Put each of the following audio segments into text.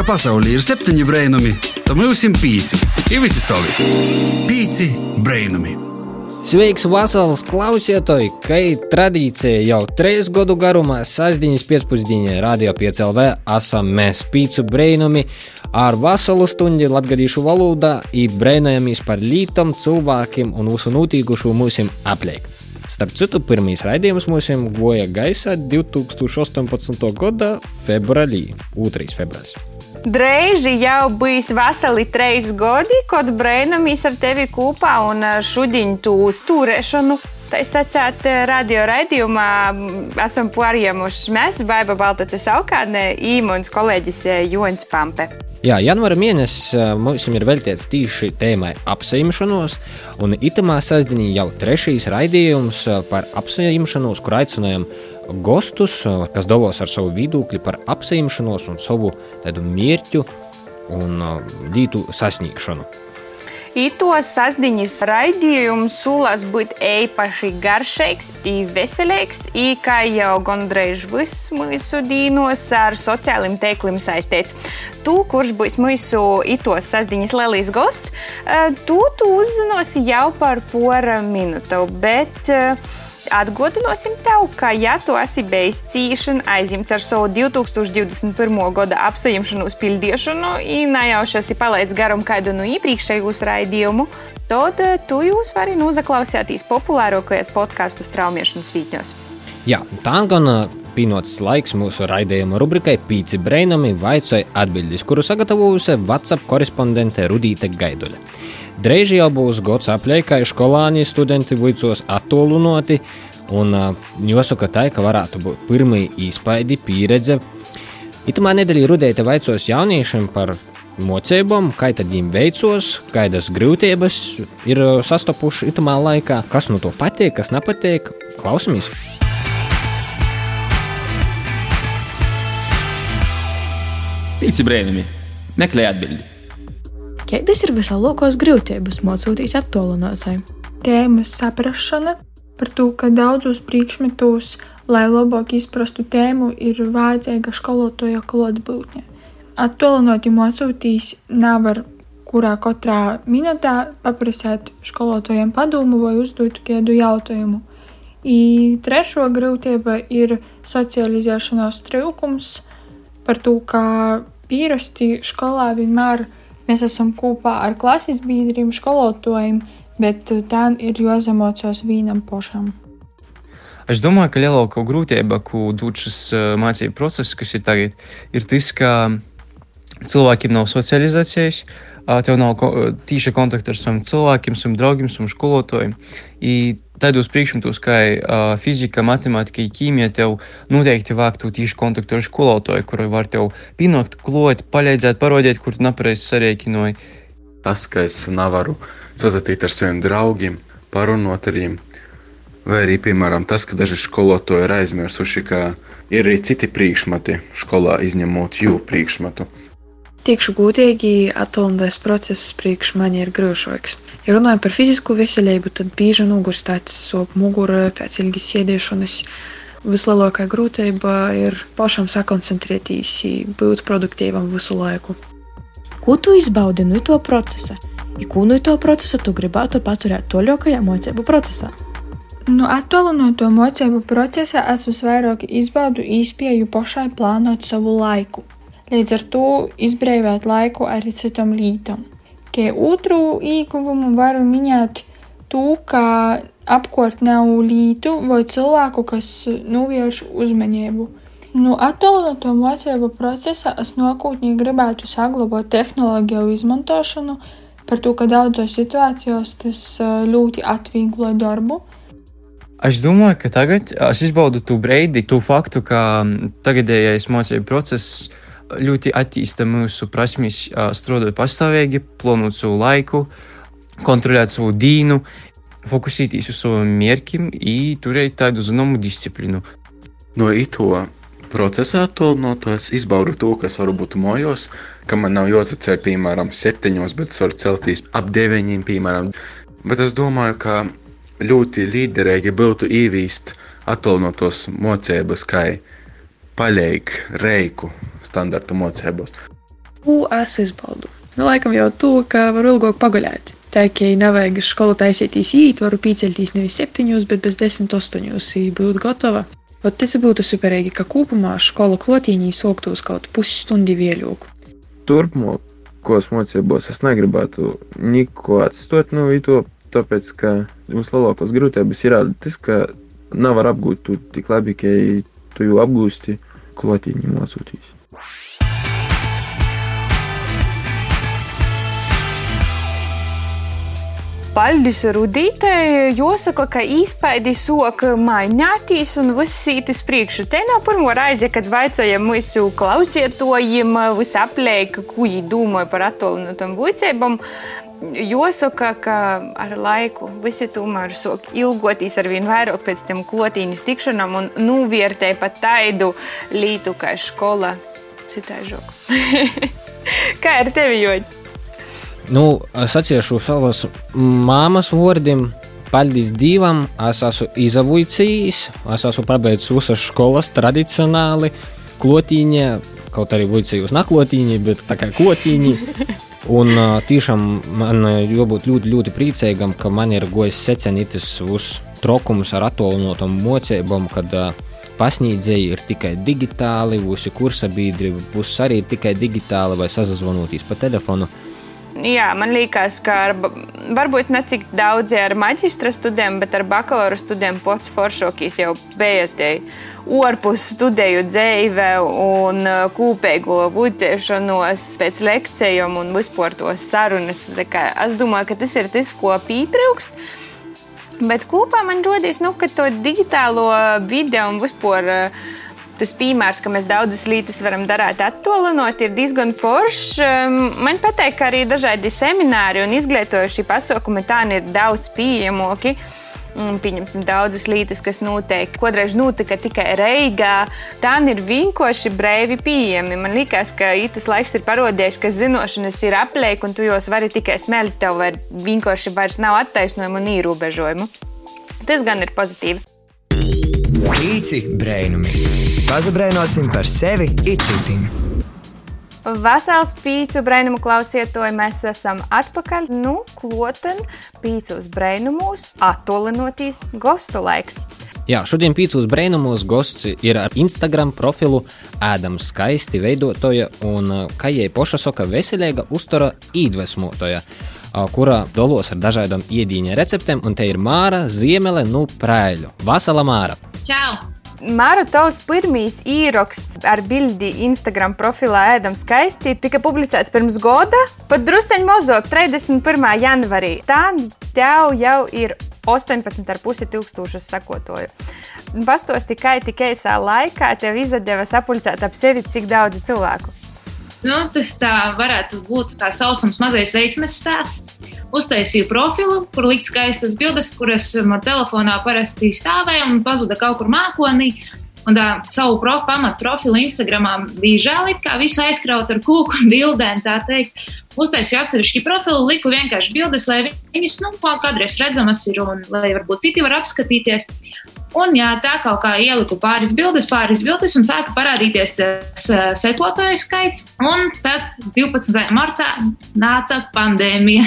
ka pasaulē ir septiņi brainami, tad mums ir pīci. Ir visi savi. Pīci brainami. Sveiks, Vasaras klausītāji! Kā tradīcija jau trīs gadu garumā, sastāvdaļas pēcpusdienā Radio 5LV esam mēs pīcu brēnumi ar vasaru stundi latgadīšu valodā un brēnojamies par lītam, cilvēkiem un visu notīkušu mūsim apliek. Starp citu, pirmīs raidījums mums goja gaisā 2018. gada februārī, 2. februāris. Dreiži jau bijis veseli trīs gadi, kad brēnamies ar tevi kopā un šodien tu stūrēšanu. Tā sacīt, radio raidījumā esam pārņēmuši mēs, Baiba Baltacis Aukādne, īmuns kolēģis Jons Pampe. Jā, janvāra mēnesis mums ir veltīts tieši tēmai apsaimšanos, un itamā sastāvdaļā jau trešais raidījums par apsaimšanos, kur aicinājām gostus, kas dalās ar savu viedokli par apsaimšanos un savu mērķu un lītu sasniegšanu. Itos sasdiņas raidījums sulās būt īpaši garšīgs veselīgs, kā jau gandrīz viss mūsu dīnos ar sociāliem tēkliem saistīts. Tu, kurš būs mūsu itos sasdiņas lielīs gosts, tu, tu uzzinosi jau par pora minūtu, bet Atgādināsim tev, ka, ja tu esi bijis cīņš, aizņemts ar savu 2021. gada apsaimšanos pildīšanu, un nejauši esi palaidis garām kādu no iepriekšējos raidījumu, tad tu jūs vari noklausīties populārākajos podkāstu straumēšanas vītņos. Jā, tā gan pienācis laiks mūsu raidījuma rubrikai Pīci Brainami vaicoja atbildes, kuru sagatavojusi WhatsApp korespondente Rudīte Gaiduļa. Drīz jau būs gads aplēkai, ka skolāņi studenti vicos attālināti, un jāsaka tā, ka varētu būt pirmā īspaidi pieredze. Itamā nedēļā rudēta vaicos jauniešiem par mocībām, kā viņiem veicos, kādas grūtības ir sastopuši itamā laikā, kas no to patīk, kas nepatīk. Klausamies! Pīci brēnumi, meklē atbildi! Kādas ir vislielākās grūtības mācoties attālinātai? Tēmas saprāšana par to, ka daudzos priekšmetos, lai labāk izprastu tēmu, ir vajadzīga skolotāja klātbūtne. Attālināti mācoties nevar kurā katrā minūtē paprasīt skolotājiem padomu vai uzdot kādu jautājumu. I trešo grūtība ir socializēšanās trūkums par to, ka pierasti skolā vienmēr ir Mēs esam kopā ar klases biedriem, skolotājiem, bet tā ir jāzemocos vienam pašam. Es domāju, ka lielākā grūtība, ko dod šis mācību process, kas ir tagad, ir tas, ka cilvēkiem nav socializācijas, tev nav tīša kontakta ar saviem cilvēkiem, saviem draugiem, saviem skolotājiem. Tādos priekšmetos kā uh, fizika, matemātika, ķīmija, tev noteikti vāktu tieši kontaktu ar skolotāju, kurai var tev pinot, klot, palīdzēt, parādīt, kur tu nepareizi sarēķinoji. Tas, ka es nevaru sazatīt ar saviem draugiem, parunot ar viņiem, vai arī, piemēram, tas, ka daži skolotāji ir aizmirsuši, ka ir arī citi priekšmeti skolā, izņemot jū priekšmetu. Teikšu gudīgi, attālinātais process priekš mani ir grūšāks. Ja runājam par fizisku veselību, tad bieži nogurstēts sop mugura pēc ilgas sēdēšanas. Vislielākā grūtība ir pašam sakoncentrēties, būt produktīvam visu laiku. Ko tu izbaudi no to procesa? I ko no to procesa tu gribētu paturēt toļākajā mocību procesā? No attālināto mocību procesa es visvairāk izbaudu īspēju pašai plānot savu laiku līdz ar to izbrīvot laiku arī citam lītam. Kā otru ieguvumu varu minēt to, ka apkort nav lītu vai cilvēku, kas novērš uzmanību. No attālināto mācību procesa es nākotnē gribētu saglabāt tehnoloģiju izmantošanu, par to, ka daudzos situācijos tas ļoti atvieglo darbu. Es domāju, ka tagad es izbaudu to breidi, to faktu, ka tagadējais mācību process ļoti attīsta mūsu prasmes, strādāt pastāvīgi, plānot savu laiku, kontrolēt savu dīnu, fokusēties uz saviem mērķiem un turēt tādu zināmu disciplīnu. No ito procesā attālināto es izbaudu to, kas var būt mojos, ka man nav jāsacer, piemēram, septiņos, bet es varu celties ap deviņiem, piemēram. Bet es domāju, ka ļoti līderīgi būtu ievīst attālinātos mocības, kā paļēk reiku standarta mocībos. Ko es izbaudu? Nu, laikam jau to, ka varu ilgāk paguļāt. Tā kā nevajag skolu taisīties īt, varu piecelties nevis septiņos, bet bez desmit astoņos, būt gatava. Ot tas būtu superīgi, ka kopumā skola klotīņī soktos kaut pusstundi vēļāk. Turpmākos mocībos es negribētu neko atstot no to, tāpēc, ka mums lielākās grūtības ir tas, ka nevar apgūt to tik labi, ka tu jau apgūsti klotīņi mocūtīs. Paldies Rudītei. Jāsaka, ka īspaidi soka mainīties un viss ītis priekšu. Te nav pirmo reizi, kad vaicājam mūsu klausietojiem, visaplēka, ko viņi domāja par attālinātām vicībām. Jāsaka, ka ar laiku visi tomēr sāk ilgoties ar vien vairāk pēc tam klotīņas tikšanām un novērtē pat tādu lītu kā skola citai žoku. kā ar tevi, Joģi? Nu, es atciešu savas māmas vārdiem. Paldies Dievam, es esmu izavujis, es esmu pabeidzis visas skolas tradicionāli, klotīņa, kaut arī vuicījus naklotīņi, bet tā kā klotīņi. Un tiešām man jābūt ļoti, ļoti priecīgam, ka man ir gojis secenitis uz trokumus ar attālinātām mocībām, kad pasniedzēji ir tikai digitāli, visi kursa biedri būs arī tikai digitāli vai sazvanotīs pa telefonu. Jā, man liekas, ka ar, varbūt ne tik daudz ar maģistra studiem, bet ar bakalaura studiem pats foršokīs jau bijatēji ārpus studiju dzīve un uh, kopīgo vudzēšanos pēc lekcijām un vispār tos sarunas. Es domāju, ka tas ir tas, ko pietrūkst. Bet kopā man rodīs, nu, ka to digitālo video un vispār uh, tas piemērs, ka mēs daudzas lietas varam darīt attālinot, ir diezgan foršs. Man patīk, ka arī dažādi semināri un izglītojošie pasākumi tā ir daudz pieejamāki. Pieņemsim daudzas lietas, kas notiek. Kodreiz notika tikai Reigā. Tā ir vienkārši brīvi pieejami. Man liekas, ka tas laiks ir parādījis, ka zināšanas ir apliek, un tu jos vari tikai smelt. Tev vienkārši vairs nav attaisnojumu un ierobežojumu. Tas gan ir pozitīvi. Pīci brēnumi! Pazabrēnosim par sevi icitim. Vasāls pīcu brainumu klausietoji, mēs esam atpakaļ. Nu, kloten pīcus brainumos, attolinotīs gostu laiks. Jā, šodien pīcūs brainumos gosts ir ar Instagram profilu Ēdams skaisti veidotoja un, kā jai poša soka, veselīga uztura īdvesmotoja kurā dolos ar dažādām iedīņa receptēm, un te ir Māra Ziemele no nu Prēļu. Vasala Māra! Čau! Māra, tavs pirmīs ieraksts ar bildi Instagram profilā Ēdam skaisti tika publicēts pirms gada, pat drusceņi mazāk, 31. janvarī. Tā tev jau ir 18,5 tūkstošus sakotoju. Pastos tikai tik īsā laikā tev izdeva sapulcēt ap sevi cik daudz cilvēku. Nu, tas tā varētu būt tā saucams mazais veiksmes stāsts uztaisīju profilu, kur likt skaistas bildes, kuras man telefonā parasti stāvēja un pazuda kaut kur mākonī. Un tā savu prof, pamatu profilu Instagramā bija žēl, kā visu aizkraut ar kūku un bildēm. Uztaisīju atsevišķu profilu, liku vienkārši bildes, lai viņas nu, kādreiz redzamas ir un lai varbūt citi var apskatīties. Un jā, tā kaut kā ieliku pāris bildes, pāris bildes, un sāka parādīties tas uh, sekotāju skaits. Un tad 12. martā nāca pandēmija.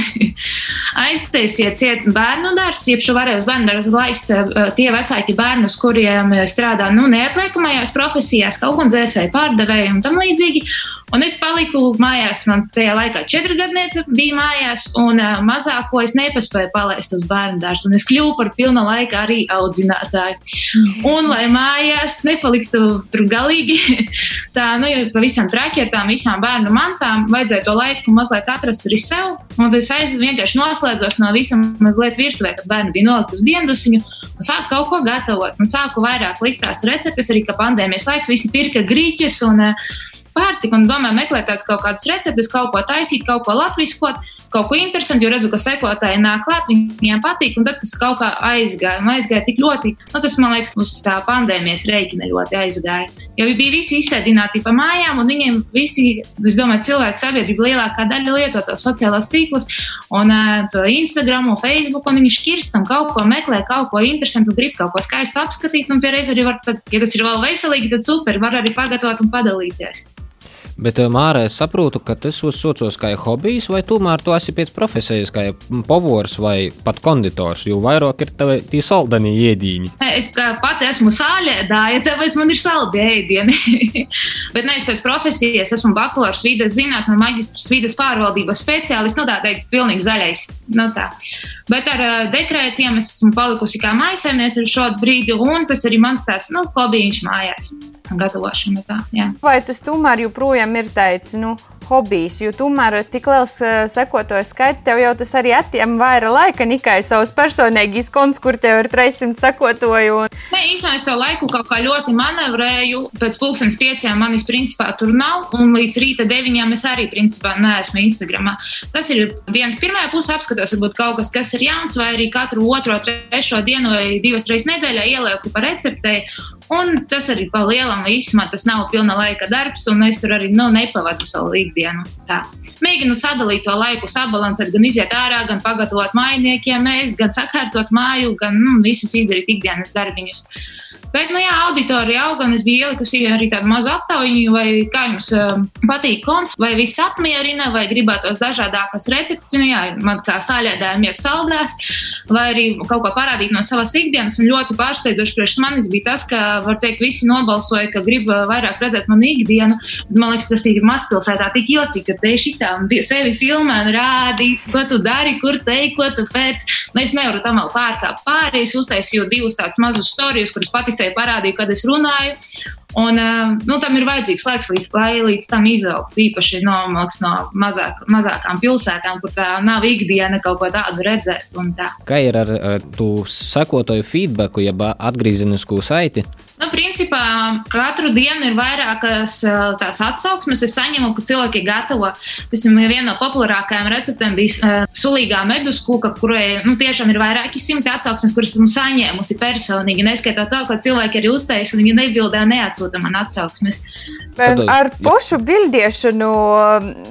Aiztaisiet ciet bērnu dārstu, jeb šo varēja uz bērnu dārstu laist uh, tie vecāki bērnus, kuriem strādā nu, neapliekamajās profesijās, kā dzēsēji pārdevēji un tam līdzīgi. Un es paliku mājās, man tajā laikā četri gadniece bija mājās, un uh, mazāko es nepaspēju palaist uz bērnu dārstu. Es kļuvu par pilna laika arī audzinātāju. Un, lai mājās nepaliktu tur galīgi, tā, nu, pavisam traki ar tām visām bērnu mantām, vajadzēja to laiku mazliet atrast arī sev. Un es aiz, vienkārši noslēdzos no visam mazliet virtuvē, kad bērni bija nolikti uz diendusiņu, un sāku kaut ko gatavot, un sāku vairāk likt tās receptes, arī ka pandēmijas laiks visi pirka grīķis un uh, pārtika un domāju, meklēt tādas kaut kādas receptes, kaut ko taisīt, kaut ko latviskot, kaut ko interesantu, jo redzu, ka sekotāji nāk klāt, viņiem patīk, un tad tas kaut kā aizgāja. Un aizgāja tik ļoti, nu, tas man liekas, uz tā pandēmijas rēķina ļoti aizgāja. Jo bija visi izsēdināti pa mājām, un viņiem visi, es domāju, cilvēku sabiedrība lielākā daļa lieto tos sociālos tīklus, un uh, to Instagram, un Facebook, un viņi škirstam kaut ko meklē, kaut ko interesantu, grib kaut ko skaistu apskatīt, un pierreiz arī var, tad, ja tas ir vēl veselīgi, tad super, var arī pagatavot un padalīties. Bet, eh, Māra, es saprotu, ka tas uzsocos kā hobijs, vai tomēr tu esi pēc profesijas, kā povors vai pat konditors, jo vairāk ir tavi tie saldani ēdīņi. Es pati esmu sāļēdāja, tāpēc man ir saldi ēdieni. Bet ne, es pēc profesijas esmu bakalaurs vides zinātnē, maģistrs vides pārvaldības speciālists, nu tā teikt, pilnīgi zaļais. Nu, tā. Bet ar uh, dekrētiem es esmu palikusi kā maisaimniece ar šo brīdi, un tas arī mans tāds, nu, hobijs mājās gatavošana. Tā, jā. Vai tas tomēr joprojām ir tāds, nu, hobijs, jo tomēr tik liels uh, sekotāju skaits tev jau tas arī atņem vairāk laika nekā savs personīgais konts, kur tev ir 300 sekotāju. Un... Nē, īstenībā es to laiku kaut kā ļoti manevrēju. Pēc pusdienas pieciem manis principā tur nav, un līdz rīta deviņiem es arī principā neesmu Instagramā. Tas ir viens pirmā puse apskatos, varbūt kaut kas, kas ir jauns, vai arī katru otro, trešo dienu vai divas reizes nedēļā ielieku pa receptei. Un tas arī pa lielam īsumā tas nav pilna laika darbs, un es tur arī nu, nepavadu savu ikdienu. Tā. Mēģinu sadalīt to laiku, sabalansēt, gan iziet ārā, gan pagatavot ēst, gan sakārtot māju, gan nu, visas izdarīt ikdienas darbiņus. Bet, nu, jā, auditorija auga, un es biju ielikusi arī tādu mazu aptauju, vai kā jums uh, patīk konts, vai viss apmierina, vai gribētos dažādākas receptes. Un, jā, man kā sāļēdājiem iet saldēs, vai arī kaut ko parādīt no savas ikdienas. Un ļoti pārsteidzoši priekš manis bija tas, ka, var teikt, visi nobalsoja, ka grib vairāk redzēt manu ikdienu. Man liekas, tas ir mazpilsētā tik jocīgi, ka te šitā sevi filmē un rādi, ko tu dari, kur te, ko tu pēc. Nu, es nevaru tam vēl pārkāpt pāri. Es uztaisīju divus tādus mazus stāstus, kurus pati sev parādīju, kad es runāju. Un, nu, tam ir vajadzīgs laiks, līdz, lai līdz tam izaugtu. Īpaši no, no mazāk, mazākām pilsētām, kur tā nav ikdiena kaut ko tādu redzēt. Tā. Kā ir ar, ar to sekotāju feedbacku, jeb atgriezenisko saiti? Nu, principā katru dienu ir vairākas tās atsauksmes. Es saņemu, ka cilvēki gatavo. Piemēram, viena no populārākajām receptēm bija sulīgā medus kūka, kurai nu, tiešām ir vairāki simti atsauksmes, kuras esmu saņēmusi personīgi. Neskaitot to, ka cilvēki arī uztaisīja, viņi nebildēja, neatsūta man atsauksmes. Bet ar pašu bildēšanu,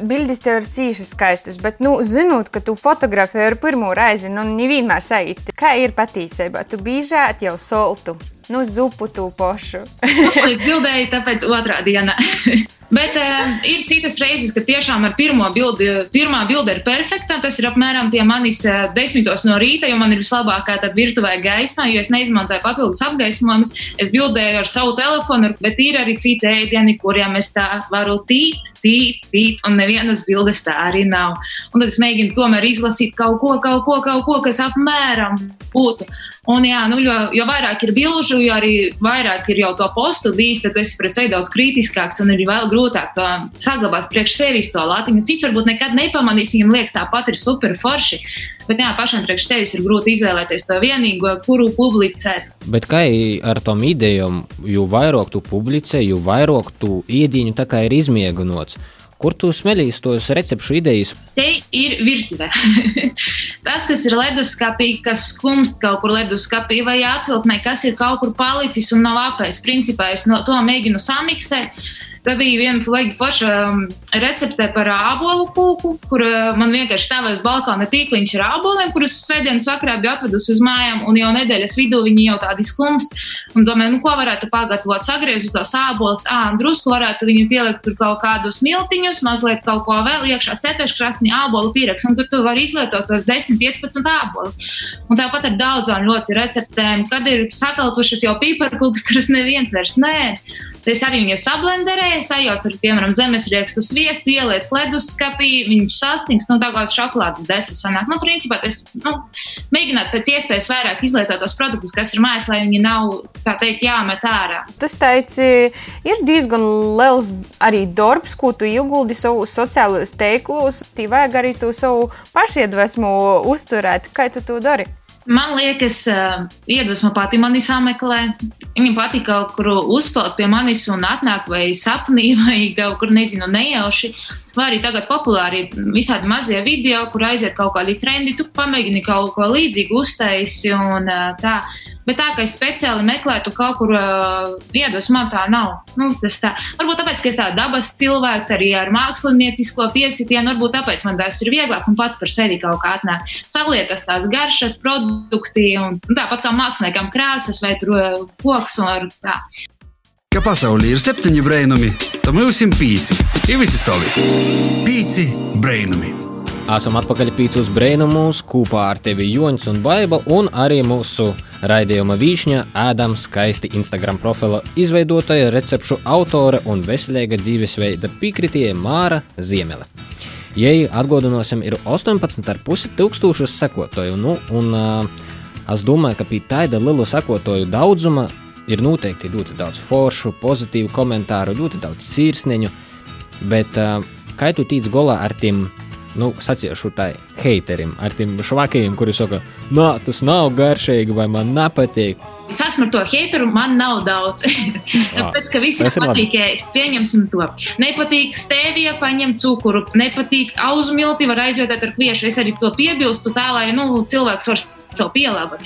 bildes tev ir cīši skaistas, bet, nu, zinot, ka tu fotografē ar pirmo reizi, nu, nevienmēr sajūti, kā ir patīcība. Tu bīžēt jau soltu. Nu, zupu tu pašu. Līdz bildēji, tāpēc otrā dienā. Bet uh, ir citas reizes, kad tiešām ar pirmo bildi, pirmā bilde ir perfekta. Tas ir apmēram pie manis uh, desmitos no rīta, jo man ir vislabākā virtuvē gaisma, jo es neizmantoju papildus apgaismojumus. Es bildēju ar savu telefonu, bet ir arī citi ēdieni, kuriem es tā varu tīt, tīt, tīt, un nevienas bildes tā arī nav. Un tad es mēģinu tomēr izlasīt kaut ko, kaut ko, kaut ko kas apmēram būtu. Un, jā, nu, jo, jo vairāk ir bilžu, jo arī vairāk ir jau to postu bijis, tad es pret sevi daudz kritiskāks un ir vēl grūtāk to saglabāt priekš sevis to latiņu. Cits varbūt nekad nepamanīs, viņam liekas, tāpat ir super forši. Bet jā, pašam priekš sevis ir grūti izvēlēties to vienīgo, kuru publicēt. Bet kā ar tom idejām, jo vairāk tu publicē, jo vairāk tu iediņu tā kā ir izmiegunots. Kur tu smelīs tos recepšu idejas? Te ir virtuve. Tas, kas ir leduskapī, kas skumst kaut kur leduskapī vai atvilknē, kas ir kaut kur palicis un nav apēsts. Principā es no to mēģinu samiksēt Tā bija viena baigta forša um, recepte par ābolu kūku, kur uh, man vienkārši stāvēja uz balkona tīkliņš ar āboliem, kurus svētdienas vakarā bija atvedusi uz mājām, un jau nedēļas vidū viņi jau tādi skumst. Un domāju, nu, ko varētu pagatavot, sagriezt tos ābolus, ā, drusku varētu viņu pielikt tur kaut kādus miltiņus, mazliet kaut ko vēl iekšā, cepeškrasni, ābolu pieraks, un tur tu vari izlietot tos 10, 15 ābolus. Un tāpat ar daudzām ļoti receptēm, kad ir sakaltušas jau pīparkūkas, kuras neviens vairs nē. Es arī viņu sablenderēju, sajaucu ar, piemēram, zemesriekstu sviestu, ieliec leduskapī, viņš sastings, nu, tā kā šokolādes desas sanāk. Nu, principā, es nu, mēģinātu pēc iespējas vairāk izlietot tos produktus, kas ir mājās, lai viņi nav, tā teikt, jāmet ārā. Tas teici, ir diezgan liels arī darbs, ko tu ieguldi savus sociālajos teiklus, tī vajag arī tu savu pašiedvesmu uzturēt. Kā tu to dari? Man liekas, iedvesma pati mani sameklē. Viņam patīk kaut kur uzspēlēt pie manis un atnākt vai sapnī, vai kaut kur, nezinu, nejauši. Vai arī tagad populāri visādi mazie video, kur aiziet kaut kādi trendi, tu pamēģini kaut ko līdzīgu uztaisīt. Bet tā, ka es speciāli meklētu kaut kur uh, iedvesmu, man tā nav. Nu, tā. Varbūt tāpēc, ka es tādu dabas cilvēks, arī ar māksliniecisko piesitienu, varbūt tāpēc man tas ir vieglāk un pats par sevi kaut kā atnāk. Saliekas tās garšas, produkti, un, un tāpat kā māksliniekam krāsas vai koks un tā. Ka pasaulē ir septiņi brainami, tad mums ir pīci. Ir visi savi. Pīci brainami. Esam atpakaļ pīcus brainumus kopā ar tevi Joņš un Baiba un arī mūsu raidījuma vīšņa ēdam skaisti Instagram profila izveidotāja, recepšu autore un veselīga dzīvesveida piekritīja Māra Ziemele. Jai atgādināsim, ir 18,5 tūkstošus sekotāju. Nu, un, uh, es domāju, ka pie tāda liela sekotāju daudzuma ir noteikti ļoti daudz foršu, pozitīvu komentāru, ļoti daudz sirsniņu. Bet uh, kā tu tīc golā ar tiem nu, sacīšu tai heiterim, ar tiem švakajiem, kuri saka, nē, tas nav garšīgi vai man nepatīk. Sāksim ar to heiteru, man nav daudz. Tāpēc, ka visiem patīk ēst, pieņemsim to. Nepatīk stēvija, paņem cukuru, nepatīk auzu milti, var aizvietēt ar kviešu. Es arī to piebilstu tā, lai nu, cilvēks var sev pielāgot.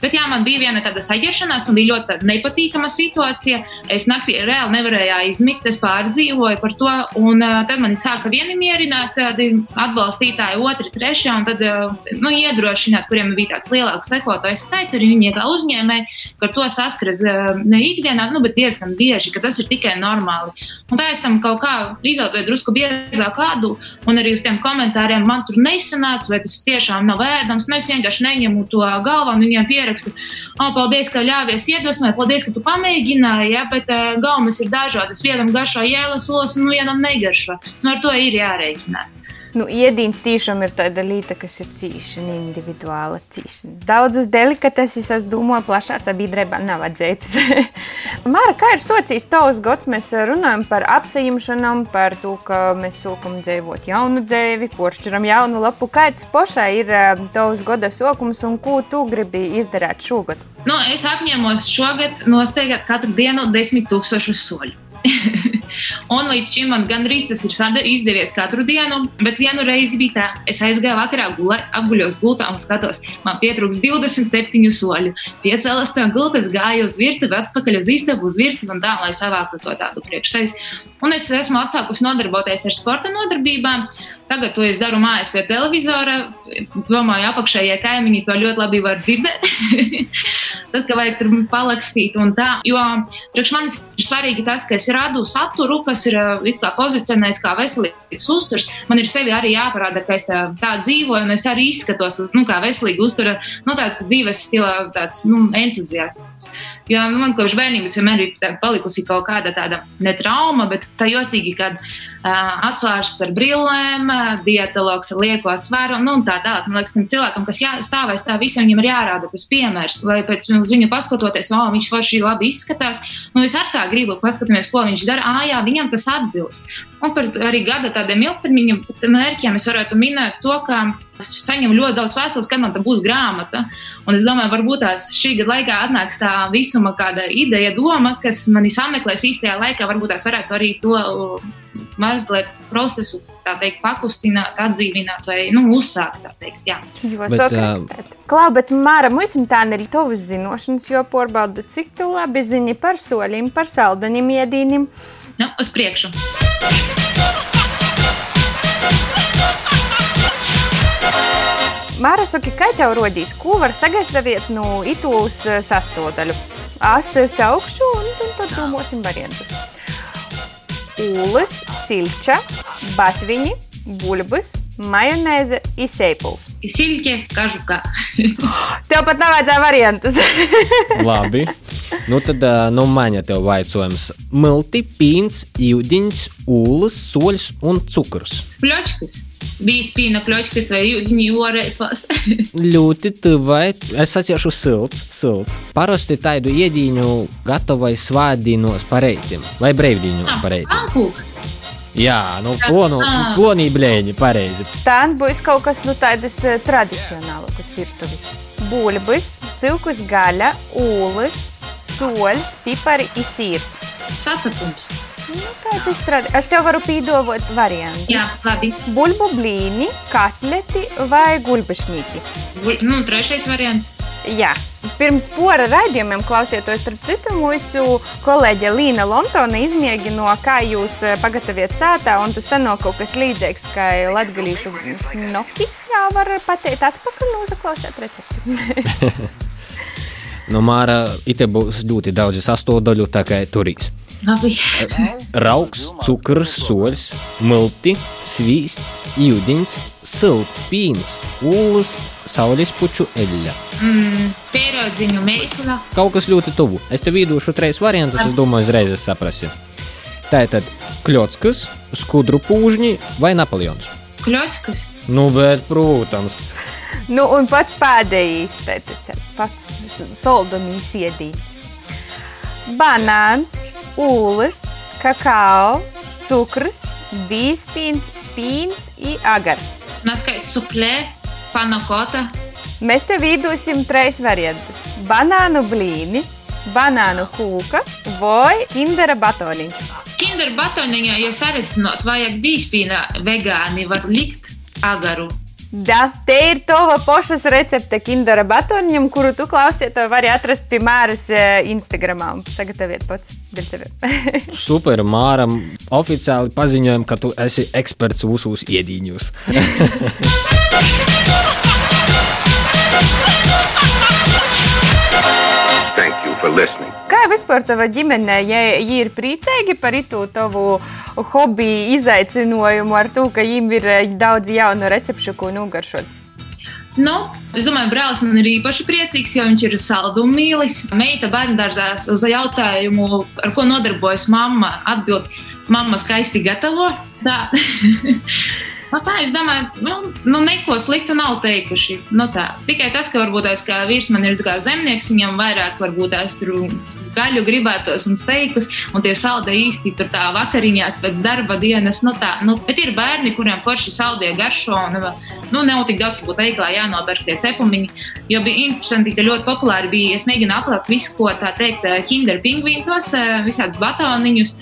Bet jā, man bija viena tāda saģeršanās, un bija ļoti nepatīkama situācija. Es naktī reāli nevarēju aizmigt, es pārdzīvoju par to. Un uh, tad man sāka vieni mierināt, tādi atbalstītāji, otri, trešie, un tad uh, nu, iedrošināt, kuriem bija tāds lielāks sekotājs skaits, arī viņi kā uzņēmēji, ka to saskaras uh, ne ikdienā, nu, bet diezgan bieži, ka tas ir tikai normāli. Un tā es tam kaut kā izautoju drusku biezāk kādu, un arī uz tiem komentāriem man tur nesanāca, vai tas tiešām nav ēdams. Nu, es vienkārši neņemu to galvā viņiem pierakstu, oh, paldies, ka ļāvies iedvesmot, paldies, ka tu pamēģināji, ja, bet uh, gaumas ir dažādas. Vienam garšo jēlas olas, un vienam negaršo. Nu, ar to ir jārēķinās. Nu, Iedīns tiešām ir tāda lieta, kas ir cīņa, individuāla cīņa. Daudzas delikateses, es domāju, plašā sabiedrībā nav atzītas. Māra, kā ir socijas tavs gads? Mēs runājam par apsaimšanām, par to, ka mēs sākam dzīvot jaunu dzīvi, poršķiram jaunu lapu. Kāds pošā ir eh, tavs gada sākums un ko tu gribi izdarīt šogad? Nu, es apņēmos šogad nosteigāt katru dienu desmit tūkstošu soļu. Un līdz šim man gandrīz tas ir izdevies katru dienu, bet vienu reizi bija tā, es aizgāju vakarā, gulē, apguļos gultā un skatos, man pietrūks 27 soļu. Piecēlās tā gulta, es gāju uz virtuvi, atpakaļ uz istabu, uz virtuvi un tā, lai savāktu to tādu priekš sevis. Un es esmu atsākusi nodarboties ar sporta nodarbībām. Tagad to es daru mājās pie televizora. Domāju, apakšējie kaimiņi to ļoti labi var dzirdēt. Tad, kad vajag tur palakstīt un tā. Jo priekš manis ir svarīgi tas, ka es radu saturu, kas ir kā pozicionējis kā veselīgs uzturs. Man ir sevi arī jāparāda, ka es tā dzīvoju un es arī izskatos uz, nu, kā veselīgu uzturu, nu, tāds dzīves stila tāds, nu, entuziasts. Jo nu, man kopš bērnības vienmēr ir palikusi kaut kāda tāda ne trauma, bet tā jocīgi, kad uh, atsvērsts ar brillēm, dietologs ar lieko svaru, nu, un tā tālāk. Man liekas, tam cilvēkam, kas jā, stāvēs tā, visiem viņam ir jārāda tas piemērs, lai pēc viņu paskatoties, o, viņš forši labi izskatās. Nu, es ar tā gribu paskatīties, ko viņš dara. Ā, jā, viņam tas atbilst. Un par arī gada tādiem ilgtermiņa mērķiem es varētu minēt to, ka es saņemu ļoti daudz vēstules, kad man tā būs grāmata. Un es domāju, varbūt tās šī gada laikā atnāks tā visuma kāda ideja, doma, kas manī sameklēs īstajā laikā. Varbūt tās varētu arī to mazliet procesu teikt, pakustināt, atdzīvināt vai nu, uzsākt. Teikt, jā. jo sakrakstēt. Uh, Klau, bet Māra, mums tā arī tavas zinošanas, jo porbauda, cik tu labi zini par soļiem, par saldaņiem, iedīnim. Nu, uz priekšu. Māra saka, kā tev rodīs, ko var sagatavot no itūs sastāvdaļu? Es saukšu un, un tad domāsim variantus. Ūles, silča, batviņi, bulbas, majonēze un sēklas. Silķe, kažu kā. Tev pat nevajadzēja variantus. Labi. Nu tad, nu, maņa tev vaicojums. Milti, pīns, ūdeņš, ūlas, soļs un cukurs. Pļočkas bija spīna kļočkas vai ūdeņi orēpās. Ļoti tuvai. Es atceros silts, silts. Parasti tādu iedīņu gatavoju svādīnos pareitim vai brīvdīņos Ah, pareitim. Pankūkas. Jā, nu, plonu, Ah. plonī blēņi, pareizi. Tā būs kaut kas nu, tāds tradicionālāks virtuves. Bulbis, cilkus gaļa, ūles, soļs, pipari un sīrs. Sacapums. Nu, tāds izstrādi. Es tev varu pīdovot variantus. Jā, labi. Bulbu blīni, katleti vai gulbašnīki. Gul- Nu, trešais variants. Jā. Pirms pora raidījumiem klausieties, starp citu, mūsu kolēģe Līna Lontona izmēģināja, kā jūs eh, pagatavojat sētā, un tas sanāk kaut kas līdzīgs, kā latgalīšu noki. Jā, var pateikt atpakaļ un uzaklausīt recepti. Nu, Māra, it būs ļoti daudz sastāvdaļu, tā kā turīs. Labi. Rauks, cukurs, soļs, milti, svīsts, jūdiņš, silts, pīns, ūlas, saules puču eļļa. Mm, pierodziņu meitla. Kaut kas ļoti tuvu. Es tev īdošu trīs variantus, es domāju, uzreiz es saprasi. Tā ir tad kļotskas, skudru pūžņi vai Napoleons. Kļotskas. Nu, bet, protams. Nu, un pats pēdējais, tātad pats soldumīs iedīts. Banāns, ūles, kakao, cukurs, bīspīns, pīns un agars. Naskaits suplē, panakota. Mēs tev īdosim trīs variantus. Banānu blīni, banānu kūka vai kindera batoniņš. Kinder batoniņā, ja saredzinot, vajag bīspīnā vegāni var likt agaru. Da, te ir tava pošas recepte kindera batoniņam, kuru tu klausies, to vari atrast pie Māras eh, Instagramā un sagatavot pats dēļ sevi. Super, Māram, oficiāli paziņojam, ka tu esi eksperts visos iedīņos. Thank you for listening. Vispār tava ģimene, ja viņi ir priecīgi par to tavu hobiju izaicinājumu, ar to, ka viņiem ir eh, daudz jaunu recepšu, ko nogaršot? Nu, es domāju, brālis man ir īpaši priecīgs, jo viņš ir saldumu mīlis. Meita bērngārzā uz jautājumu, ar ko nodarbojas mamma, atbild, mamma skaisti gatavo. Tā. Nu, tā es domāju, nu, nu neko sliktu nav teikuši. Nu, tā. Tikai tas, ka varbūt tās kā vīrs man ir kā zemnieks, viņam vairāk varbūt tās tur gaļu gribētos un steikus, un tie saldē īsti tur tā vakariņās pēc darba dienas. Nu, tā, nu, bet ir bērni, kuriem forši saldē garšo, un nu, nav tik daudz, varbūt veiklā jānopērk tie cepumiņi. Jo bija interesanti, ka ļoti populāri bija, es mēģinu apglabāt visu, ko tā teikt, kinder pingvīnos, visādus batoniņus.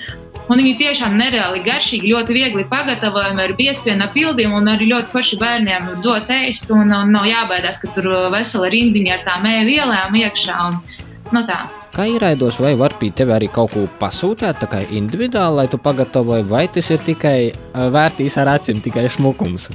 Un viņi tiešām nereāli garšīgi, ļoti viegli pagatavojami ar biespienu pildījumu un arī ļoti forši bērniem dot ēst. Un, un nav jābaidās, ka tur vesela rindiņa ar tām ēvielām iekšā. Un, nu tā. Kā ieraidos, vai var pie tevis arī kaut ko pasūtīt, tā kā individuāli, lai tu pagatavoji, vai tas ir tikai vērtīs ar acīm, tikai šmukums?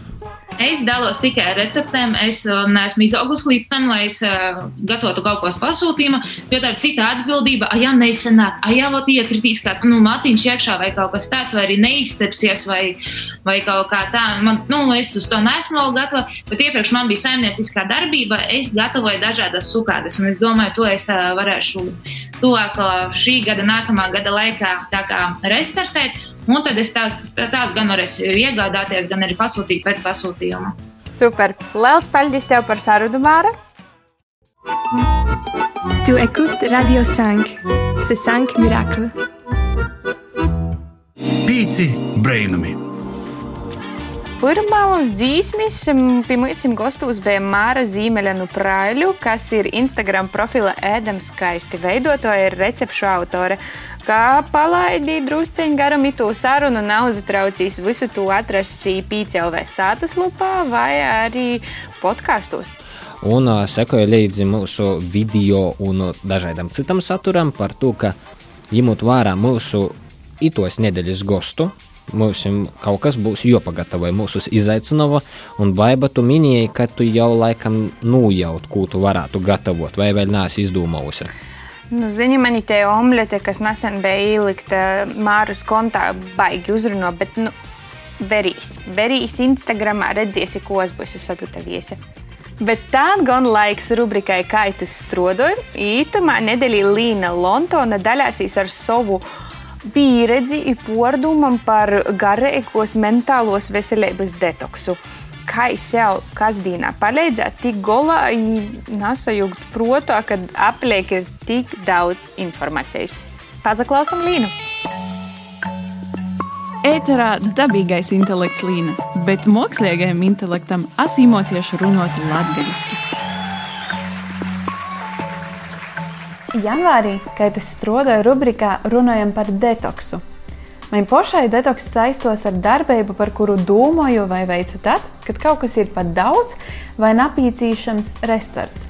Es dalos tikai ar receptēm. Es uh, neesmu izaugusi līdz tam, lai es uh, gatavotu kaut ko pasūtījumu. Jo tā ir cita atbildība. Ah, jā, neizsanāk, ah, jā, vēl iekritīs kāds nu, matiņš iekšā vai kaut kas tāds, vai arī neizcepsies, vai, vai kaut kā tā. Man, nu, es uz to neesmu vēl gatava. Bet iepriekš man bija saimnieciskā darbība. Es gatavoju dažādas sukādes, un es domāju, to es uh, varēšu tuvāk šī gada, nākamā gada laikā restartēt. Un tad es tās, tās gan varēšu iegādāties, gan arī pasūtīt pēc pasūtījuma. Super! Liels paldies tev par sarunu, Māra! Tu écoutes Radio 5, c'est 5 miracles. Pīci brainami! Pirmā uz dzīsmis pie mums gastos bija Māra Zīmeļa no Prāļu, kas ir Instagram profila ēdams skaisti veidotāja, ir recepšu autore. Kā palaidīt drusciņu garam itu sarunu, nav zatraucīs visu to atrasti PCLV sātas lupā vai arī podkāstos. Un uh, sekoja līdzi mūsu video un dažādam citam saturam par to, ka ņemot vērā mūsu itos nedēļas gostu, Mums kaut kas būs jāpagatavo, mūsu izaicinājuma, un baiba tu minēji, ka tu jau laikam nujaut, ko tu varētu gatavot, vai vēl neesi izdomājusi. Nu, Zini, man ir tā omlete, kas nesen bija ielikta Māras kontā, baigi uzrunā, bet nu, verīs. Verīs Instagramā redzēsi, ko es būšu sagatavojusi. Bet tā gan laiks rubrikai Kaitas strodoja. Ītamā nedēļā Līna Lontona daļāsīs ar savu pieredzi un pārdomām par garīgos mentālos veselības detoksu. Kā sev kasdienā palīdzēt, tik galā nesajūgt protā, kad apliek ir tik daudz informācijas. Pazaklausam Līnu! Ēterā dabīgais intelekts līna, bet mākslīgajam intelektam asimocieši runāt latgaļiski. Janvārī, kad es strādāju rubrikā, runājam par detoksu. Man pašai detoks saistos ar darbību, par kuru domāju vai veicu tad, kad kaut kas ir pat daudz vai napīcīšams restorāns.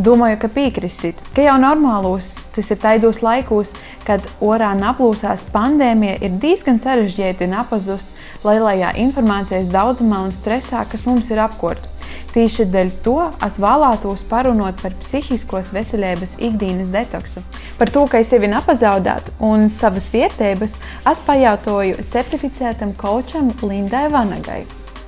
Domāju, ka piekrisit, ka jau normālos, tas ir taidos laikos, kad orā naplūsās pandēmija, ir diezgan sarežģīti napazust lielajā informācijas daudzumā un stresā, kas mums ir apkārt. Tieši dēļ to es vēlētos parunāt par psihiskos veselības ikdienas detoksu. Par to, kā sevi nepazaudēt un savas vietības, es pajautāju certificētam kočam Lindai Vanagai.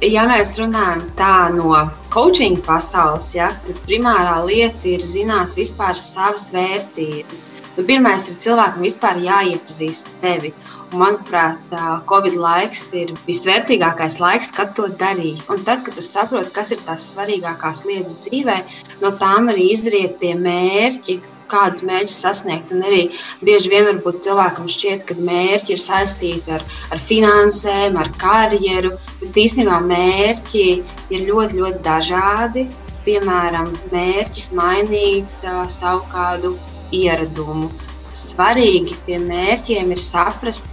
Ja mēs runājam tā no coaching pasaules, ja, tad primārā lieta ir zināt vispār savas vērtības. Nu, Pirmais ir cilvēkam vispār jāiepazīst sevi. Manuprāt, Covid laiks ir visvērtīgākais laiks, kad to darīt. Un tad, kad tu saproti, kas ir tās svarīgākās lietas dzīvē, no tām arī izriet tie mērķi, kādus mērķus sasniegt. Un arī bieži vien varbūt cilvēkam šķiet, ka mērķi ir saistīti ar, ar finansēm, ar karjeru, bet īstenībā mērķi ir ļoti, ļoti dažādi. Piemēram, mērķis mainīt uh, savu kādu ieradumu. Svarīgi pie mērķiem ir saprast,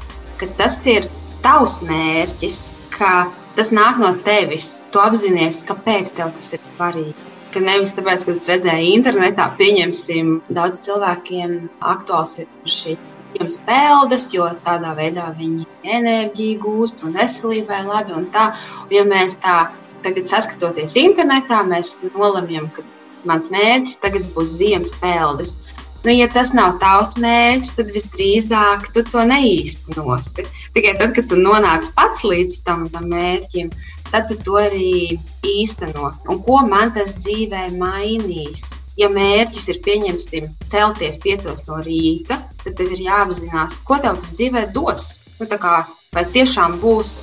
ka tas ir tavs mērķis, ka tas nāk no tevis. Tu apzinājies, kāpēc tev tas ir svarīgi. Ka nevis tāpēc, ka es redzēju internetā, pieņemsim, daudz cilvēkiem aktuāls ir šīs ziemas peldes, jo tādā veidā viņi enerģiju gūst un veselībai labi. Un tā, un ja mēs tā tagad saskatoties internetā, mēs nolemjam, ka mans mērķis tagad būs ziemas peldes. Nu, ja tas nav tavs mērķis, tad visdrīzāk tu to neīstenosi. Tikai tad, kad tu nonāc pats līdz tam, tam mērķim, tad tu to arī īsteno. Un ko man tas dzīvē mainīs? Ja mērķis ir, pieņemsim, celties piecos no rīta, tad tev ir jāapzinās, ko tev tas dzīvē dos. Nu, kā, vai tiešām būs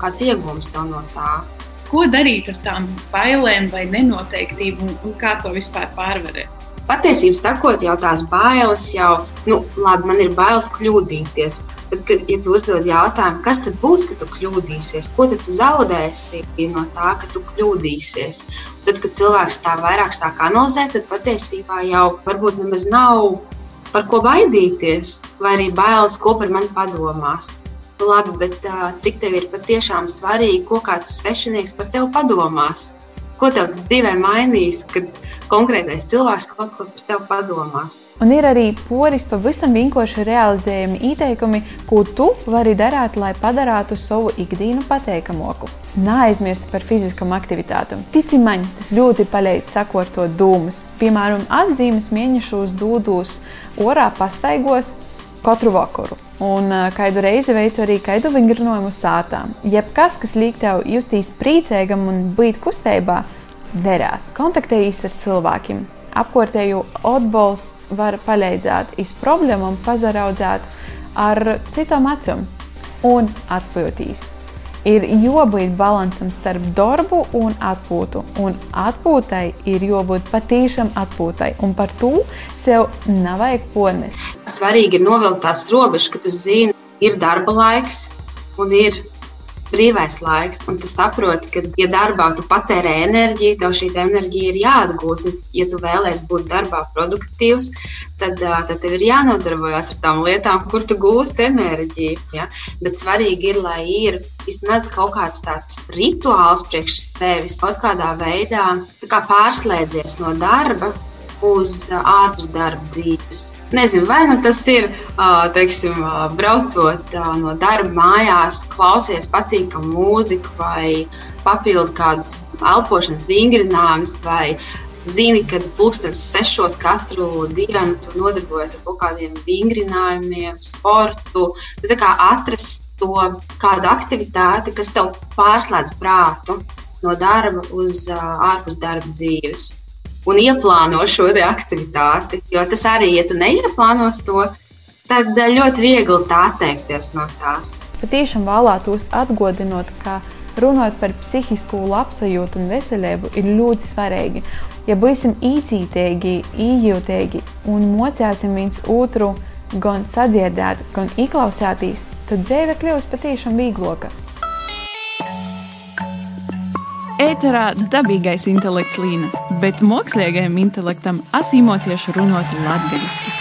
kāds iegūms tev no tā? Ko darīt ar tām bailēm vai nenoteiktību un kā to vispār pārvarēt? Patiesībā sakot, jau tās bailes, jau, nu, labi, man ir bailes kļūdīties. Bet, kad, ja tu uzdod jautājumu, kas tad būs, kad tu kļūdīsies, ko tad tu zaudēsi no tā, ka tu kļūdīsies? Tad, kad cilvēks tā vairāk sāk analizēt, tad patiesībā jau varbūt nemaz nav par ko baidīties, vai arī bailes, ko par mani padomās. Labi, bet cik tev ir patiešām svarīgi, ko kāds svešinieks par tevi padomās? Ko tev tas dzīvē mainīs, kad konkrētais cilvēks kaut ko par tevi padomās? Un ir arī poris pavisam vienkārši realizējami ieteikumi, ko tu vari darīt, lai padarītu savu ikdienu patīkamāku. Neaizmirst par fiziskām aktivitātēm. Tici man, tas ļoti palīdz sakārtot domas. Piemēram, atzīmes mēnešos dūdos orā pastaigos katru vakaru. Un kādu reizi veicu arī kādu vingrinājumu sātām. Jebkas, kas liek tev justies priecīgam un būt kustībā, derās. Kontaktējies ar cilvēkiem. Apkārtēju atbalsts var palīdzēt iz problēmām, pazaraudzēt ar citām acīm un atpūtīs. Ir jābūt līdzsvaram starp darbu un atpūtu. Un atpūtai ir jābūt patīšām atpūtai. Un par to sev nevajag pornest. Svarīgi ir novilkt tās robežas, ka tu zini, ir darba laiks un ir brīvais laiks, un tu saproti, ka, ja darbā tu patērē enerģiju, tev šī enerģija ir jāatgūst. Ja tu vēlēsies būt darbā produktīvs, tad, tad tev ir jānodarbojas ar tām lietām, kur tu gūsti enerģiju. Ja? Bet svarīgi ir, lai ir vismaz kaut kāds tāds rituāls priekš sevis, kaut kādā veidā kā pārslēdzies no darba uz ārpus darba dzīves. Nezinu, vai nu tas ir teiksim, braucot no darba mājās, klausies patīkamu mūziku vai papildu kādus elpošanas vingrinājumus. Zini, ka pulkstenis sešos katru dienu tu nodarbojies ar kaut kādiem vingrinājumiem, sportu. Bet kā atrast to kādu aktivitāti, kas tev pārslēdz prātu no darba uz ārpus darba dzīves un ieplāno šo aktivitāti. Jo tas arī, ja tu neieplānos to, tad eh, ļoti viegli tā atteikties no tās. Patiešām vēlētos atgādināt, ka runājot par psihisko labsajūtu un veselību, ir ļoti svarīgi. Ja būsim īcītīgi, ījūtīgi un mocēsim viens otru gan sadzirdēt, gan ieklausīties, tad dzīve kļūs patiešām vieglāka. Ēterā dabīgais intelekts līna, bet mākslīgajam intelektam asimocieši runāt latviešu.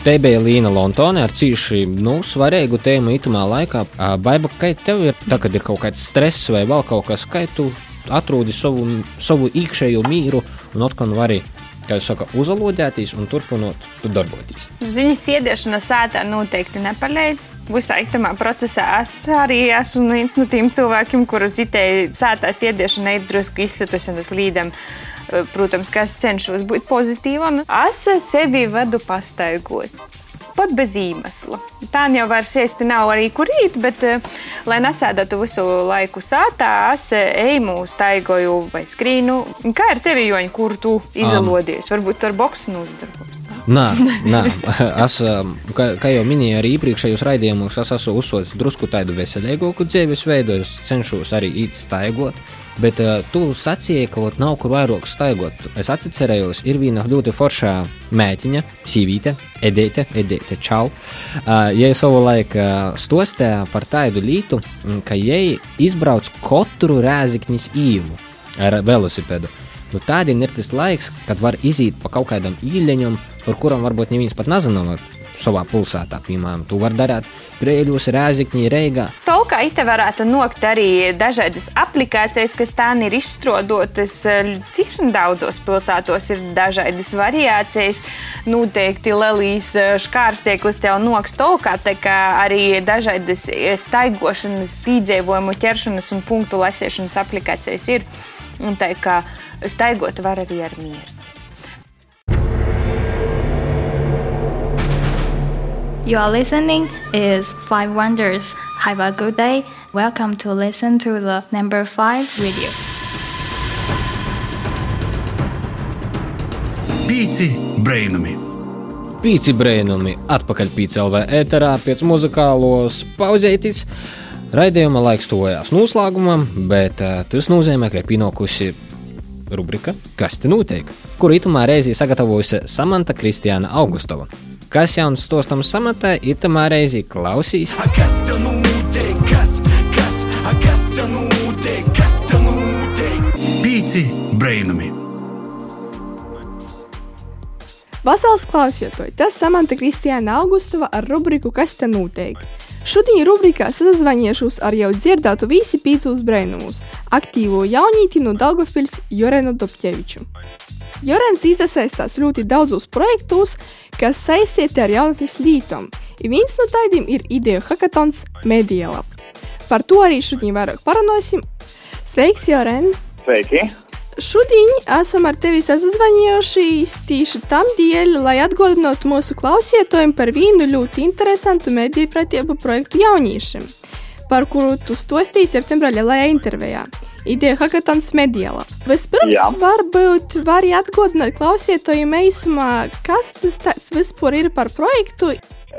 Te bija Līna Lontone ar cīši nu, svarīgu tēmu itamā laikā. Baiba, kā tev ir, tā, kad ir kaut kāds stress vai vēl kaut kas, kā tu atrodi savu, savu iekšējo mīru un atkal vari kā jūs sakat, uzalodēties un turpinot darboties. Ziņas iediešana sētā noteikti nepalīdz. Visā itamā procesā es arī esmu viens no tiem cilvēkiem, kurus itēji sētās iediešana ir drusku izsatusies līdam. Protams, ka es cenšos būt pozitīva un es sevi vedu pastaigos pat bez iemesla. Tā jau vairs īsti nav arī kur īt, bet, eh, lai nesēdētu visu laiku sātā, es eh, eju, staigoju vai skrīnu. Kā ar tevi, Joņa, kur tu izolodies? Varbūt ar boksu nozadarbojies. Nē, nē. Es, um, kā, kā jau minēju, arī iepriekšējos raidījumos, es esmu uzsācis drusku tādu veselīgāku dzīvesveidu. Es cenšos arī īt staigot. Bet uh, tu sacīji, ka ot, nav kur vairāk staigot. Es atcerējos, ir viena ļoti forša mētiņa, sīvīte, edēte, edēte, čau. Uh, ja savulaik uh, stostē par tādu lītu, ka jai izbrauc katru rēziknis īvu ar velosipēdu. Nu, Tādien ir tas laiks, kad var iziet pa kaut kādam īļaņam, par kuram varbūt neviens pat nezina savā pilsētā. Piemēram, to var darīt Brīļos, Rēzikņī, Reigā. Tolkā ite varētu nokt arī dažādas aplikācijas, kas tā ir izstrādotas. Cīši daudzos pilsētos ir dažādas variācijas. Noteikti Lelijas škārstieklis tev noks Tolkā, tā kā arī dažādas staigošanas, pīdzēvojumu ķeršanas un punktu lasīšanas aplikācijas ir. Un tā kā staigot var arī ar mieru. You are listening is Five Wonders. Have a good day. Welcome to listen to the number five radio. Pīci brainami! Pīci brainami atpakaļ PCLV ēterā pēc muzikālos pauzētis. Raidījuma laiks tuvojās noslēgumam, bet uh, tas nozīmē, ka ir pienākusi rubrika Kas te notiek? Kuru itamā reizē sagatavojusi Samanta Kristiāna Augustova. Kas jauns stostam samatā, itamā reizī klausīs. Kas te notiek? Kas, kas, kas te notiek? Kas te notiek? Pīci brainami! Vasals klausītāji, tas Samanta Kristiāna Augustova ar rubriku Kas te notiek? Šodien rubrikā sazvanīšos ar jau dzirdēto visi pīcūs brainumus - aktīvo jaunīti no Daugavpils Jorenu Dobķeviču. Jorens iesaistās ļoti daudzos projektos, kas saistīti ar jaunatnes lītām. Viens no tādiem ir ideja hackathons Medialab. Par to arī šodien vairāk parunāsim. Sveiks, Joren! Sveiki! Šodien esam ar tevi sazvanījušies tieši tam dēļ, lai atgādinātu mūsu klausītājiem par vienu ļoti interesantu mediju pratību projektu jauniešiem, par kuru tu stostīji septembrā lielajā intervijā. Ideja hackathons mediālā. Vispirms, Jā. varbūt vari atgādināt klausītājiem īsumā, kas tas vispār ir par projektu.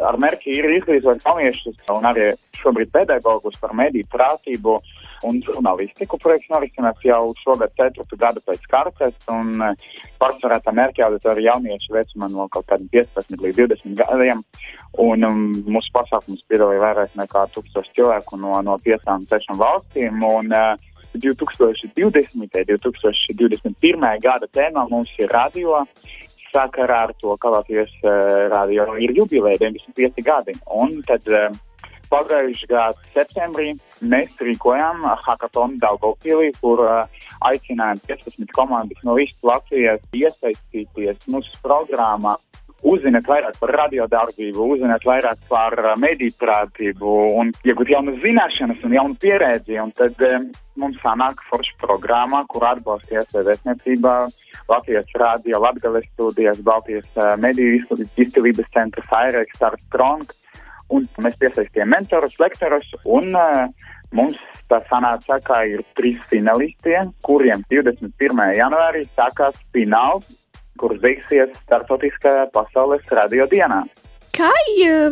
Ar mērķi ir izglītot jauniešus un arī šobrīd pedagogus par mediju prātību un žurnālistiku. Projekts norisinās jau šogad 4. gadu pēc kartes, un eh, pārsvarā tā mērķa auditorija jaunieši vecumā no kaut kādiem 15 līdz 20 gadiem. Un um, mūsu pasākums piedalīja vairāk nekā 1000 cilvēku no, no 5-6 valstīm. Un, uh, 2020. un 2021. gada tēmā mums ir radio. Sakarā ar to, ka Latvijas uh, radio ir jubileja 95 gadi. Un tad uh, pagājušā gada septembrī mēs rīkojām hackathonu Daugopilī, kur uh, aicinājām 15 komandas no visas Latvijas iesaistīties mūsu programmā uzzināt vairāk par radiodarbību, uzzināt vairāk par uh, mediju prātību un iegūt jaunas zināšanas un jaunu pieredzi. Un tad um, mums sanāk forša programma, kur atbalsta vēstniecībā, Latvijas rādio, Latgales studijas, Baltijas uh, mediju izcilības centrs, Aireks, Stars Strong. Un mēs piesaistījām mentorus, lektorus un uh, mums tā sanāca, ka ir trīs finalisti, kuriem 21. janvārī sākās fināls kur beigsies starptautiskajā pasaules radio dienā. Kā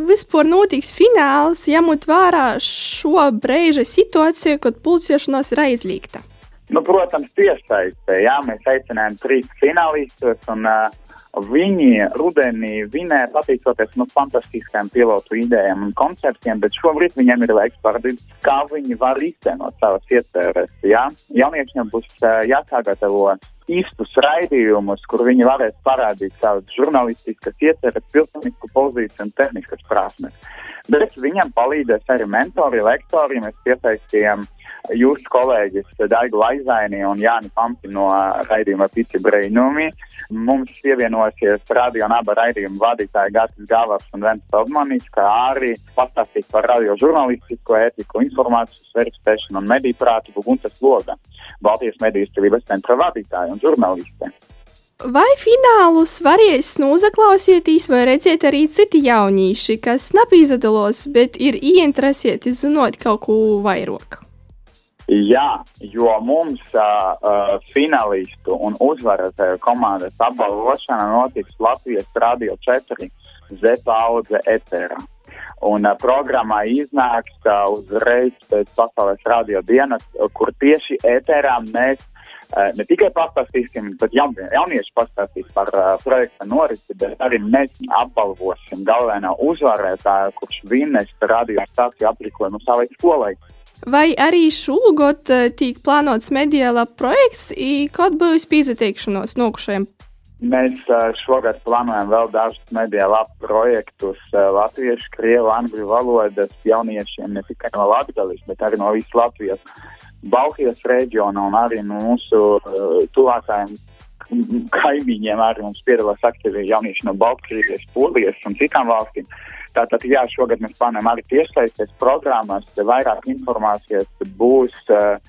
vispār notiks fināls, ņemot vērā šo brīža situāciju, kad pulcēšanās ir aizliegta? Nu, protams, piesaistē. Jā, mēs aicinājām trīs finālistus, un uh, viņi rudenī vinēja pateicoties nu, fantastiskām pilotu idejām un konceptiem, bet šobrīd viņiem ir laiks parādīt, kā viņi var īstenot savas ieceres. Jā? Jauniešiem būs uh, jāsagatavo īstus raidījumus, kur viņi varēs parādīt savas žurnālistiskas ieceres, pilsonisku pozīciju un tehniskas prasmes. Bet viņam palīdzēs arī mentori, lektori. Mēs piesaistījām jūsu kolēģis Daigu Laizaini un Jāni Pampi no raidījuma Pici Breinumi. Mums pievienosies radio un aba raidījuma vadītāji Gatis Gavars un Vents Todmanis, kā arī pastāstīt par radio žurnālistisko ētiku, informācijas verificēšanu un mediju prātību Guntas Loga, Baltijas mediju izcilības centra vadītāja un žurnāliste. Vai finālus varēs nozaklausieties vai redzēt arī citi jaunieši, kas nav izdalos, bet ir ieinteresēti zinot kaut ko vairāk? Jā, jo mums uh, uh, finālistu un uzvarētāju komandas apbalvošana notiks Latvijas Radio 4 Zeta Audze Etera. Un uh, programmā iznāks uh, uzreiz pēc pasaules radio dienas, kur tieši ēterā mēs uh, ne tikai pastāstīsim, bet jaun, jaunieši pastāstīs par uh, projekta norisi, bet arī mēs apbalvosim galveno uzvarētāju, kurš vinnēs radio stāciju aprīkojumu savai skolai. Vai arī šogad tiek plānots mediālā projekts, kad būs pieteikšanos nokušajiem? Mēs šogad plānojam vēl dažus mediālā projektus latviešu, krievu, angļu valodas jauniešiem ne tikai no Latvijas, bet arī no visas Latvijas, Baltijas reģiona un arī mūsu uh, tuvākajiem kaimiņiem. Arī mums piedalās aktīvi jaunieši no Baltkrievijas, Polijas un citām valstīm. Tātad, jā, šogad mēs plānojam arī tiešsaistes programmas, vairāk informācijas būs uh,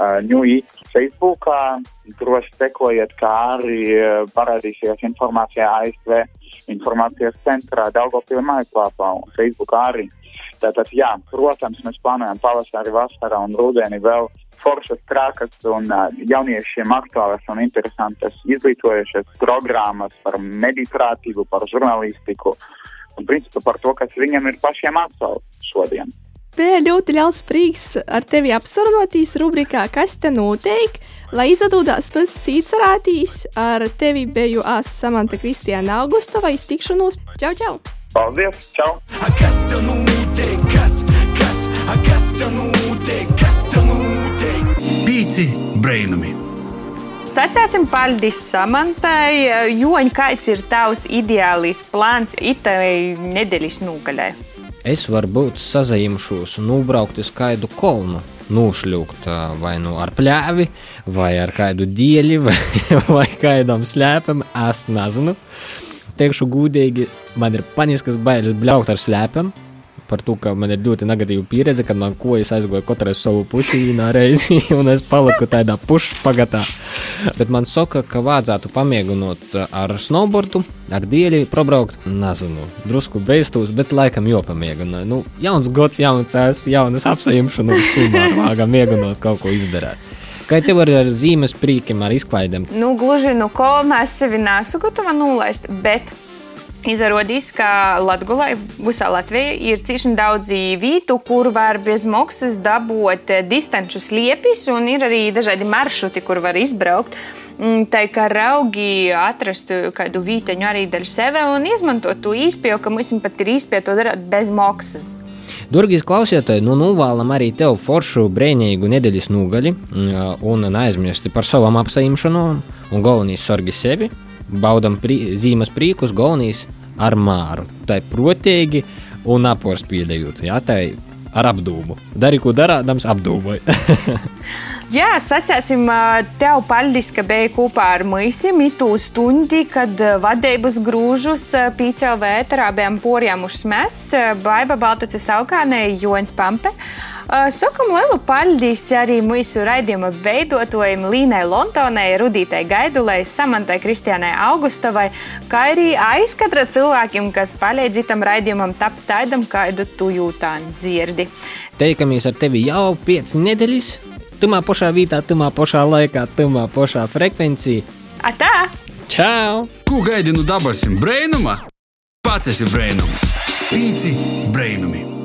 uh, New Eat Facebookā, droši sekojiet, kā arī uh, parādīsies informācija ASV informācijas centrā, Daugopilī mājaslapā un Facebookā arī. Tātad, jā, protams, mēs plānojam pavasarī, vasarā un rudeni vēl foršas, trakas un uh, jauniešiem aktuālas un interesantas izglītojušas programmas par mediprātību, par žurnālistiku un principā par to, kas viņam ir pašiem aktuāls šodien. Bija ļoti liels prieks ar tevi apsarunāties rubrikā, kas te notiek, lai izdodas pēc sīcerātīs. Ar tevi biju es Samanta Kristiāna Augustova iztikšanos. Čau, čau! Paldies! Čau! A kas te notiek? Kas, kas, a kas te notiek? Kas te notiek? Pīci brainami! Sacēsim paldies Samantai. Joņ, kāds ir tavs ideālais plāns itai nedēļas nogalē? Es varbūt sazaimšos un nobraukt uz kādu kolnu. Nūšļūkt vai nu ar pļāvi, vai ar kādu dieļi, vai, vai kādam slēpam. Es nezinu. Teikšu gudīgi, man ir paniskas bailes bļaukt ar slēpam par to, ka man ir ļoti negatīva pieredze, kad man kojas aizgoja katrai savu pusi vienā reizi, un es paliku tādā pušpagatā. Bet man saka, ka vajadzētu pamēģināt ar snowboardu, ar dieļu, pabraukt, nezinu, drusku beigstūs, bet laikam jopamēģināt. Nu, jauns gods, jauns es, jaunas apsaimšanas, kumā vāgam mēģināt kaut ko izdarīt. Kā tev ar, ar zīmes prīkiem, ar izklaidēm? Nu, gluži no kolonā es sevi nesu gatava nolaist, bet Izrādās, ka Latvijā, visā Latvijā ir cīņš daudz vietu, kur var bez maksas dabūt distanču sliepis, un ir arī dažādi maršruti, kur var izbraukt. Tā kā raugi atrastu kādu vīteņu arī daļu sevi un izmantot to īspēju, ka mums pat ir īspēja to darīt bez maksas. Durgīs klausītāji, nu novēlam arī tev foršu, brīvīgu nedēļas nogali un neaizmirsti par savam apsaimšanām un galvenīs sorgi sevi baudam prī, zīmes prīkus, galvenīs ar māru. Tā ir protīgi un apors pieļaujot. Jā, tā ir ar apdūmu. Dari, ko darādams, apdūmoji. Jā, sacēsim tev paldies, ka biji kopā ar mums mitū stundi, kad vadības grūžus pīcēl vētrā bijām porjāmušas mēs, Baiba Baltace Saukānē, Joens Pampe. Sakam lielu paldies arī mūsu raidījuma veidotājiem Līnai Lontonai, Rudītai Gaidulai, Samantai Kristiānai Augustovai, kā arī aizkatra cilvēkiem, kas palīdz tam raidījumam tapt tādam, kādu tu jūtā dzirdi. Teikamies ar tevi jau piecas nedēļas. Tumā pašā vietā, tumā pašā laikā, tumā pašā frekvencijā. Atā! Čau! Ko gaidi no dabasim? Brainuma? Pats esi brainums! Pīci brainumi!